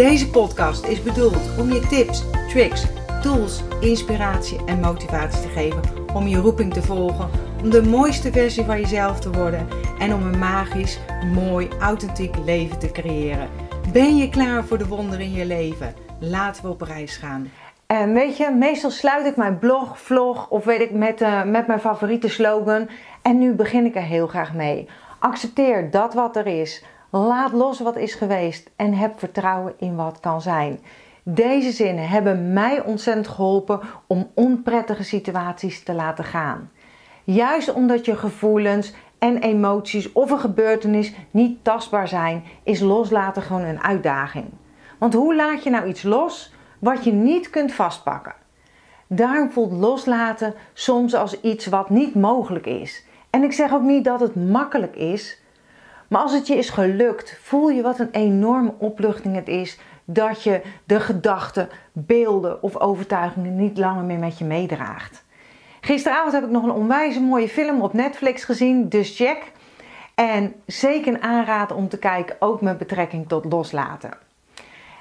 Deze podcast is bedoeld om je tips, tricks, tools, inspiratie en motivatie te geven om je roeping te volgen, om de mooiste versie van jezelf te worden en om een magisch, mooi, authentiek leven te creëren. Ben je klaar voor de wonderen in je leven? Laten we op reis gaan. En weet je, meestal sluit ik mijn blog, vlog of weet ik met, uh, met mijn favoriete slogan. En nu begin ik er heel graag mee. Accepteer dat wat er is. Laat los wat is geweest en heb vertrouwen in wat kan zijn. Deze zinnen hebben mij ontzettend geholpen om onprettige situaties te laten gaan. Juist omdat je gevoelens en emoties of een gebeurtenis niet tastbaar zijn, is loslaten gewoon een uitdaging. Want hoe laat je nou iets los wat je niet kunt vastpakken? Daarom voelt loslaten soms als iets wat niet mogelijk is. En ik zeg ook niet dat het makkelijk is, maar als het je is gelukt, voel je wat een enorme opluchting het is dat je de gedachten, beelden of overtuigingen niet langer meer met je meedraagt. Gisteravond heb ik nog een onwijs mooie film op Netflix gezien, dus check. En zeker een aanrader om te kijken, ook met betrekking tot loslaten.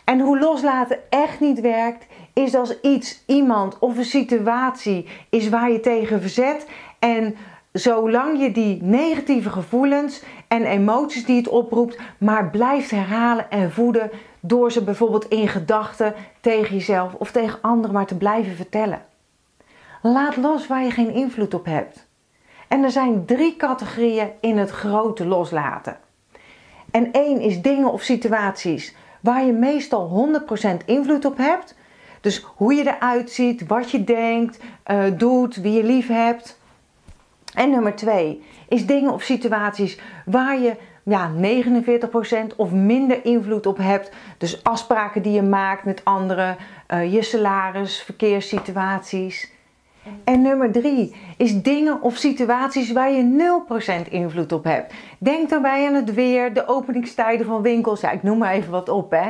En hoe loslaten echt niet werkt, is als iets, iemand of een situatie is waar je tegen verzet en zolang je die negatieve gevoelens en emoties die het oproept, maar blijft herhalen en voeden door ze bijvoorbeeld in gedachten tegen jezelf of tegen anderen maar te blijven vertellen. Laat los waar je geen invloed op hebt. En er zijn drie categorieën in het grote loslaten. En één is dingen of situaties waar je meestal 100% invloed op hebt. Dus hoe je eruit ziet, wat je denkt, uh, doet, wie je lief hebt. En nummer twee is dingen of situaties waar je ja, 49% of minder invloed op hebt. Dus afspraken die je maakt met anderen, uh, je salaris, verkeerssituaties. En nummer drie is dingen of situaties waar je 0% invloed op hebt. Denk daarbij aan het weer, de openingstijden van winkels. Ja, ik noem maar even wat op hè.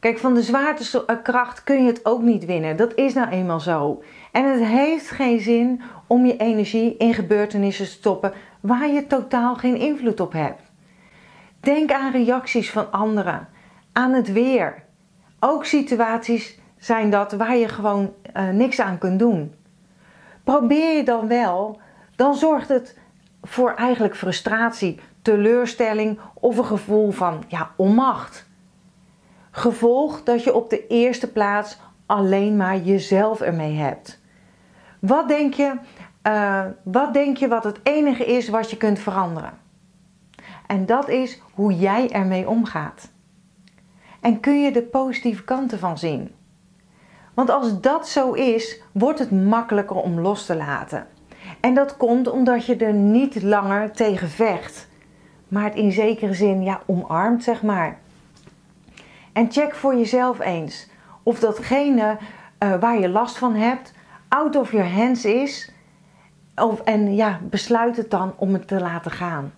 Kijk, van de zwaartekracht kun je het ook niet winnen. Dat is nou eenmaal zo. En het heeft geen zin om je energie in gebeurtenissen te stoppen waar je totaal geen invloed op hebt. Denk aan reacties van anderen, aan het weer. Ook situaties zijn dat waar je gewoon uh, niks aan kunt doen. Probeer je dan wel, dan zorgt het voor eigenlijk frustratie, teleurstelling of een gevoel van ja, onmacht. Gevolg dat je op de eerste plaats alleen maar jezelf ermee hebt. Wat denk je, uh, wat denk je wat het enige is wat je kunt veranderen? En dat is hoe jij ermee omgaat. En kun je de positieve kanten van zien? Want als dat zo is, wordt het makkelijker om los te laten. En dat komt omdat je er niet langer tegen vecht, maar het in zekere zin ja, omarmt, zeg maar. En check voor jezelf eens of datgene uh, waar je last van hebt out of your hands is. Of, en ja, besluit het dan om het te laten gaan.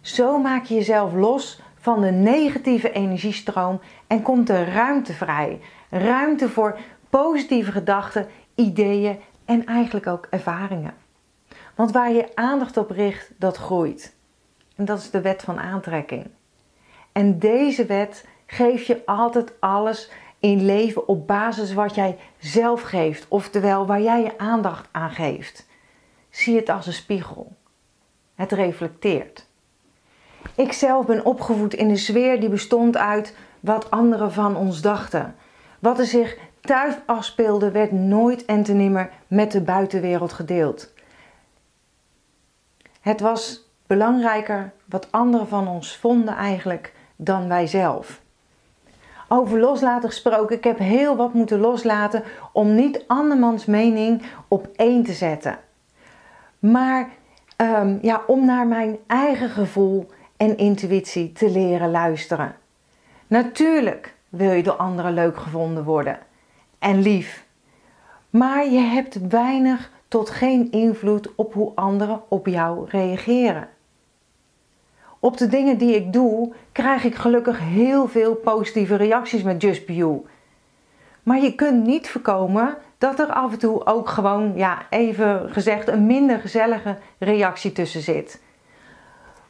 Zo maak je jezelf los van de negatieve energiestroom en komt er ruimte vrij. Ruimte voor positieve gedachten, ideeën en eigenlijk ook ervaringen. Want waar je aandacht op richt, dat groeit. En dat is de wet van aantrekking. En deze wet geeft je altijd alles in leven op basis wat jij zelf geeft, oftewel waar jij je aandacht aan geeft. Zie het als een spiegel. Het reflecteert. Ik zelf ben opgevoed in een sfeer die bestond uit wat anderen van ons dachten. Wat er zich thuis afspeelde, werd nooit en te nimmer met de buitenwereld gedeeld. Het was belangrijker wat anderen van ons vonden eigenlijk dan wij zelf. Over loslaten gesproken, ik heb heel wat moeten loslaten om niet andermans mening op één te zetten. Maar um, ja, om naar mijn eigen gevoel en intuïtie te leren luisteren. Natuurlijk wil je door anderen leuk gevonden worden en lief. Maar je hebt weinig tot geen invloed op hoe anderen op jou reageren. Op de dingen die ik doe, krijg ik gelukkig heel veel positieve reacties met Just Be You. Maar je kunt niet voorkomen dat er af en toe ook gewoon, ja, even gezegd, een minder gezellige reactie tussen zit.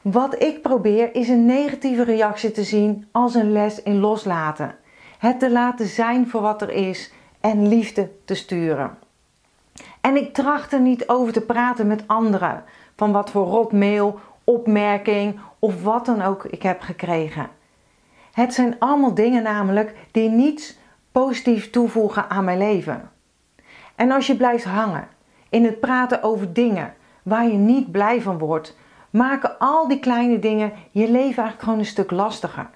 Wat ik probeer is een negatieve reactie te zien als een les in loslaten. Het te laten zijn voor wat er is en liefde te sturen. En ik tracht er niet over te praten met anderen van wat voor rotmail, opmerking of wat dan ook ik heb gekregen. Het zijn allemaal dingen namelijk die niets positief toevoegen aan mijn leven. En als je blijft hangen in het praten over dingen waar je niet blij van wordt, maken al die kleine dingen je leven eigenlijk gewoon een stuk lastiger.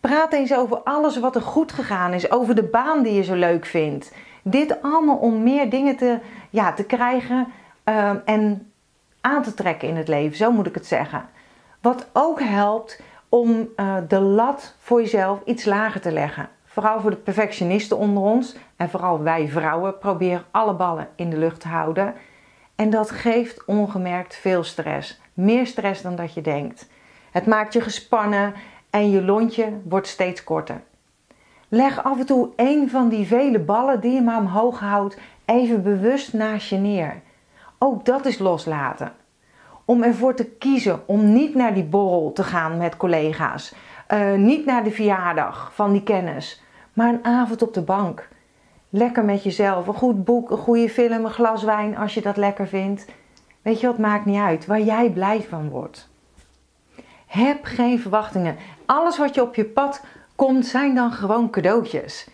Praat eens over alles wat er goed gegaan is, over de baan die je zo leuk vindt. Dit allemaal om meer dingen te, ja, te krijgen uh, en aan te trekken in het leven, zo moet ik het zeggen. Wat ook helpt om uh, de lat voor jezelf iets lager te leggen. Vooral voor de perfectionisten onder ons en vooral wij vrouwen proberen alle ballen in de lucht te houden. En dat geeft ongemerkt veel stress. Meer stress dan dat je denkt. Het maakt je gespannen en je lontje wordt steeds korter. Leg af en toe een van die vele ballen die je maar omhoog houdt even bewust naast je neer. Ook dat is loslaten. Om ervoor te kiezen om niet naar die borrel te gaan met collega's, uh, niet naar de verjaardag van die kennis, maar een avond op de bank. Lekker met jezelf, een goed boek, een goede film, een glas wijn als je dat lekker vindt. Weet je wat, maakt niet uit, waar jij blij van wordt. Heb geen verwachtingen. Alles wat je op je pad komt, zijn dan gewoon cadeautjes.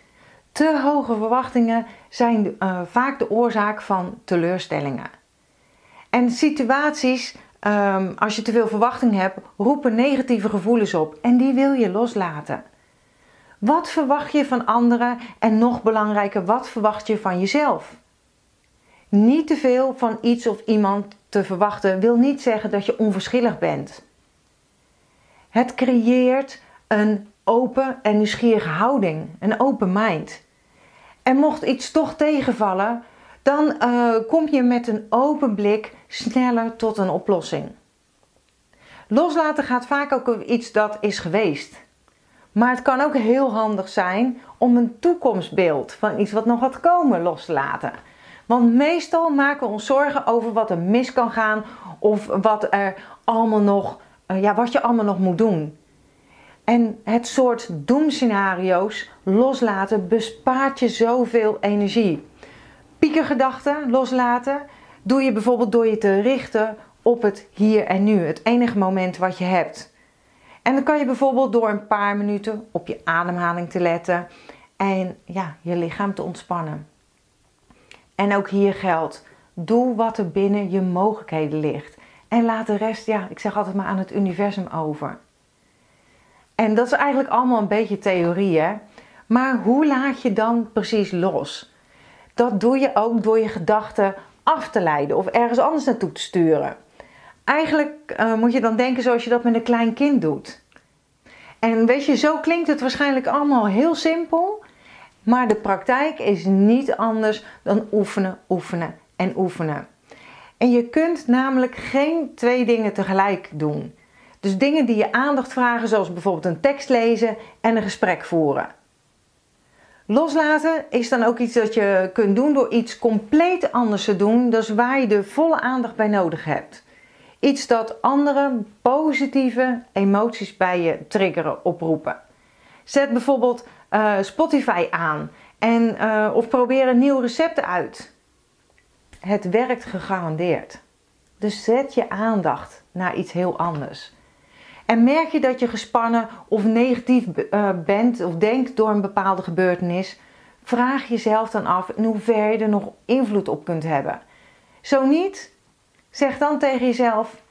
Te hoge verwachtingen zijn uh, vaak de oorzaak van teleurstellingen. En situaties, um, als je te veel verwachting hebt, roepen negatieve gevoelens op en die wil je loslaten. Wat verwacht je van anderen en nog belangrijker, wat verwacht je van jezelf? Niet te veel van iets of iemand te verwachten wil niet zeggen dat je onverschillig bent. Het creëert een open en nieuwsgierige houding, een open mind. En mocht iets toch tegenvallen, dan uh, kom je met een open blik sneller tot een oplossing. Loslaten gaat vaak ook over iets dat is geweest. Maar het kan ook heel handig zijn om een toekomstbeeld van iets wat nog gaat komen los te laten. Want meestal maken we ons zorgen over wat er mis kan gaan of wat er allemaal nog, uh, ja, wat je allemaal nog moet doen. En het soort doemscenario's loslaten bespaart je zoveel energie. Piekergedachten loslaten doe je bijvoorbeeld door je te richten op het hier en nu, het enige moment wat je hebt. En dan kan je bijvoorbeeld door een paar minuten op je ademhaling te letten en ja, je lichaam te ontspannen. En ook hier geldt: doe wat er binnen je mogelijkheden ligt. En laat de rest, ja, ik zeg altijd maar aan het universum over. En dat is eigenlijk allemaal een beetje theorie, hè? Maar hoe laat je dan precies los? Dat doe je ook door je gedachten af te leiden of ergens anders naartoe te sturen. Eigenlijk uh, moet je dan denken zoals je dat met een klein kind doet. En weet je, zo klinkt het waarschijnlijk allemaal heel simpel. Maar de praktijk is niet anders dan oefenen, oefenen en oefenen. En je kunt namelijk geen twee dingen tegelijk doen. Dus dingen die je aandacht vragen, zoals bijvoorbeeld een tekst lezen en een gesprek voeren. Loslaten is dan ook iets dat je kunt doen door iets compleet anders te doen, dus waar je de volle aandacht bij nodig hebt. Iets dat andere positieve emoties bij je triggeren, oproepen. Zet bijvoorbeeld uh, Spotify aan en, uh, of probeer een nieuw recept uit. Het werkt gegarandeerd. Dus zet je aandacht naar iets heel anders. En merk je dat je gespannen of negatief uh, bent of denkt door een bepaalde gebeurtenis, vraag jezelf dan af in hoeverre je er nog invloed op kunt hebben. Zo niet, zeg dan tegen jezelf: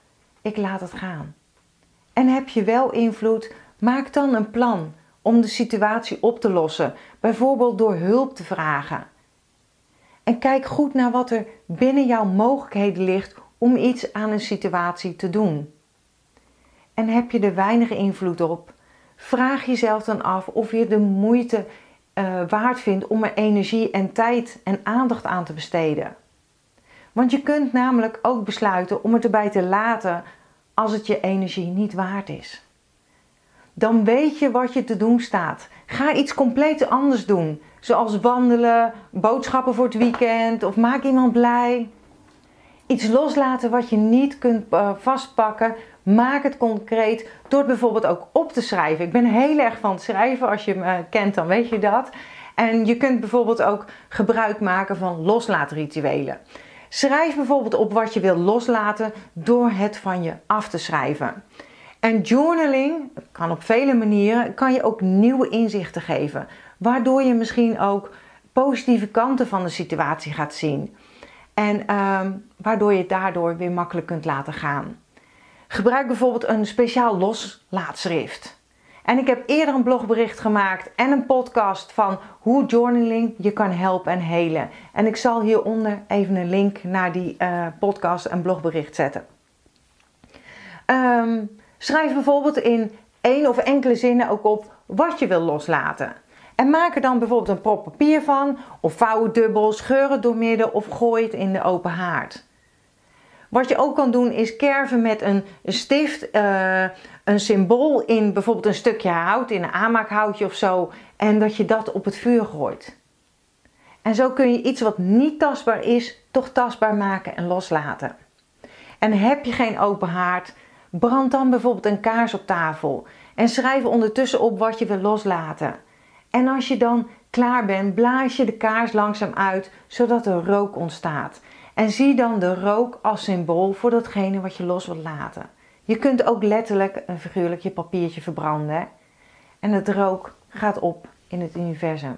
ik laat het gaan. En heb je wel invloed, maak dan een plan om de situatie op te lossen, bijvoorbeeld door hulp te vragen. En kijk goed naar wat er binnen jouw mogelijkheden ligt om iets aan een situatie te doen. En heb je er weinig invloed op, vraag jezelf dan af of je de moeite uh, waard vindt om er energie en tijd en aandacht aan te besteden. Want je kunt namelijk ook besluiten om het erbij te laten als het je energie niet waard is. Dan weet je wat je te doen staat. Ga iets compleet anders doen, zoals wandelen, boodschappen voor het weekend of maak iemand blij. Iets loslaten wat je niet kunt uh, vastpakken, maak het concreet door bijvoorbeeld ook op te schrijven. Ik ben heel erg van het schrijven, als je me kent dan weet je dat. En je kunt bijvoorbeeld ook gebruik maken van loslaatrituelen. Schrijf bijvoorbeeld op wat je wil loslaten door het van je af te schrijven. En journaling kan op vele manieren, kan je ook nieuwe inzichten geven. Waardoor je misschien ook positieve kanten van de situatie gaat zien. En ehm, waardoor je het daardoor weer makkelijk kunt laten gaan. Gebruik bijvoorbeeld een speciaal loslaatschrift. En ik heb eerder een blogbericht gemaakt en een podcast van hoe journaling je kan helpen en helen. En ik zal hieronder even een link naar die uh, podcast en blogbericht zetten. Um, schrijf bijvoorbeeld in één of enkele zinnen ook op wat je wil loslaten. En maak er dan bijvoorbeeld een prop papier van, of vouw het dubbel, scheur het doormidden of gooi het in de open haard. Wat je ook kan doen is kerven met een stift, uh, een symbool in bijvoorbeeld een stukje hout, in een aanmaakhoutje of zo, en dat je dat op het vuur gooit. En zo kun je iets wat niet tastbaar is, toch tastbaar maken en loslaten. En heb je geen open haard, brand dan bijvoorbeeld een kaars op tafel en schrijf ondertussen op wat je wil loslaten. En als je dan klaar bent, blaas je de kaars langzaam uit, zodat er rook ontstaat. En zie dan de rook als symbool voor datgene wat je los wilt laten. Je kunt ook letterlijk een figuurlijk je papiertje verbranden. En het rook gaat op in het universum.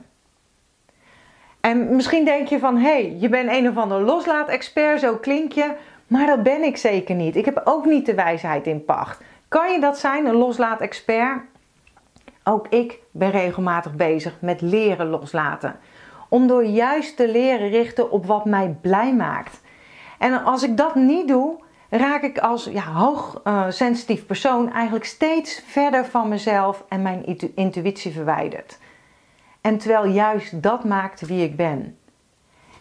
En misschien denk je van, hé, hey, je bent een of ander loslaat-expert, zo klink je. Maar dat ben ik zeker niet. Ik heb ook niet de wijsheid in pacht. Kan je dat zijn, een loslaat-expert? Ook ik ben regelmatig bezig met leren loslaten. Om door juist te leren richten op wat mij blij maakt. En als ik dat niet doe, raak ik als ja, hoogsensitief uh, persoon eigenlijk steeds verder van mezelf en mijn intuïtie verwijderd. En terwijl juist dat maakt wie ik ben.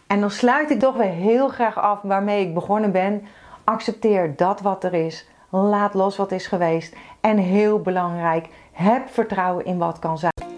En dan sluit ik toch weer heel graag af waarmee ik begonnen ben. Accepteer dat wat er is. Laat los wat is geweest. En heel belangrijk, heb vertrouwen in wat kan zijn.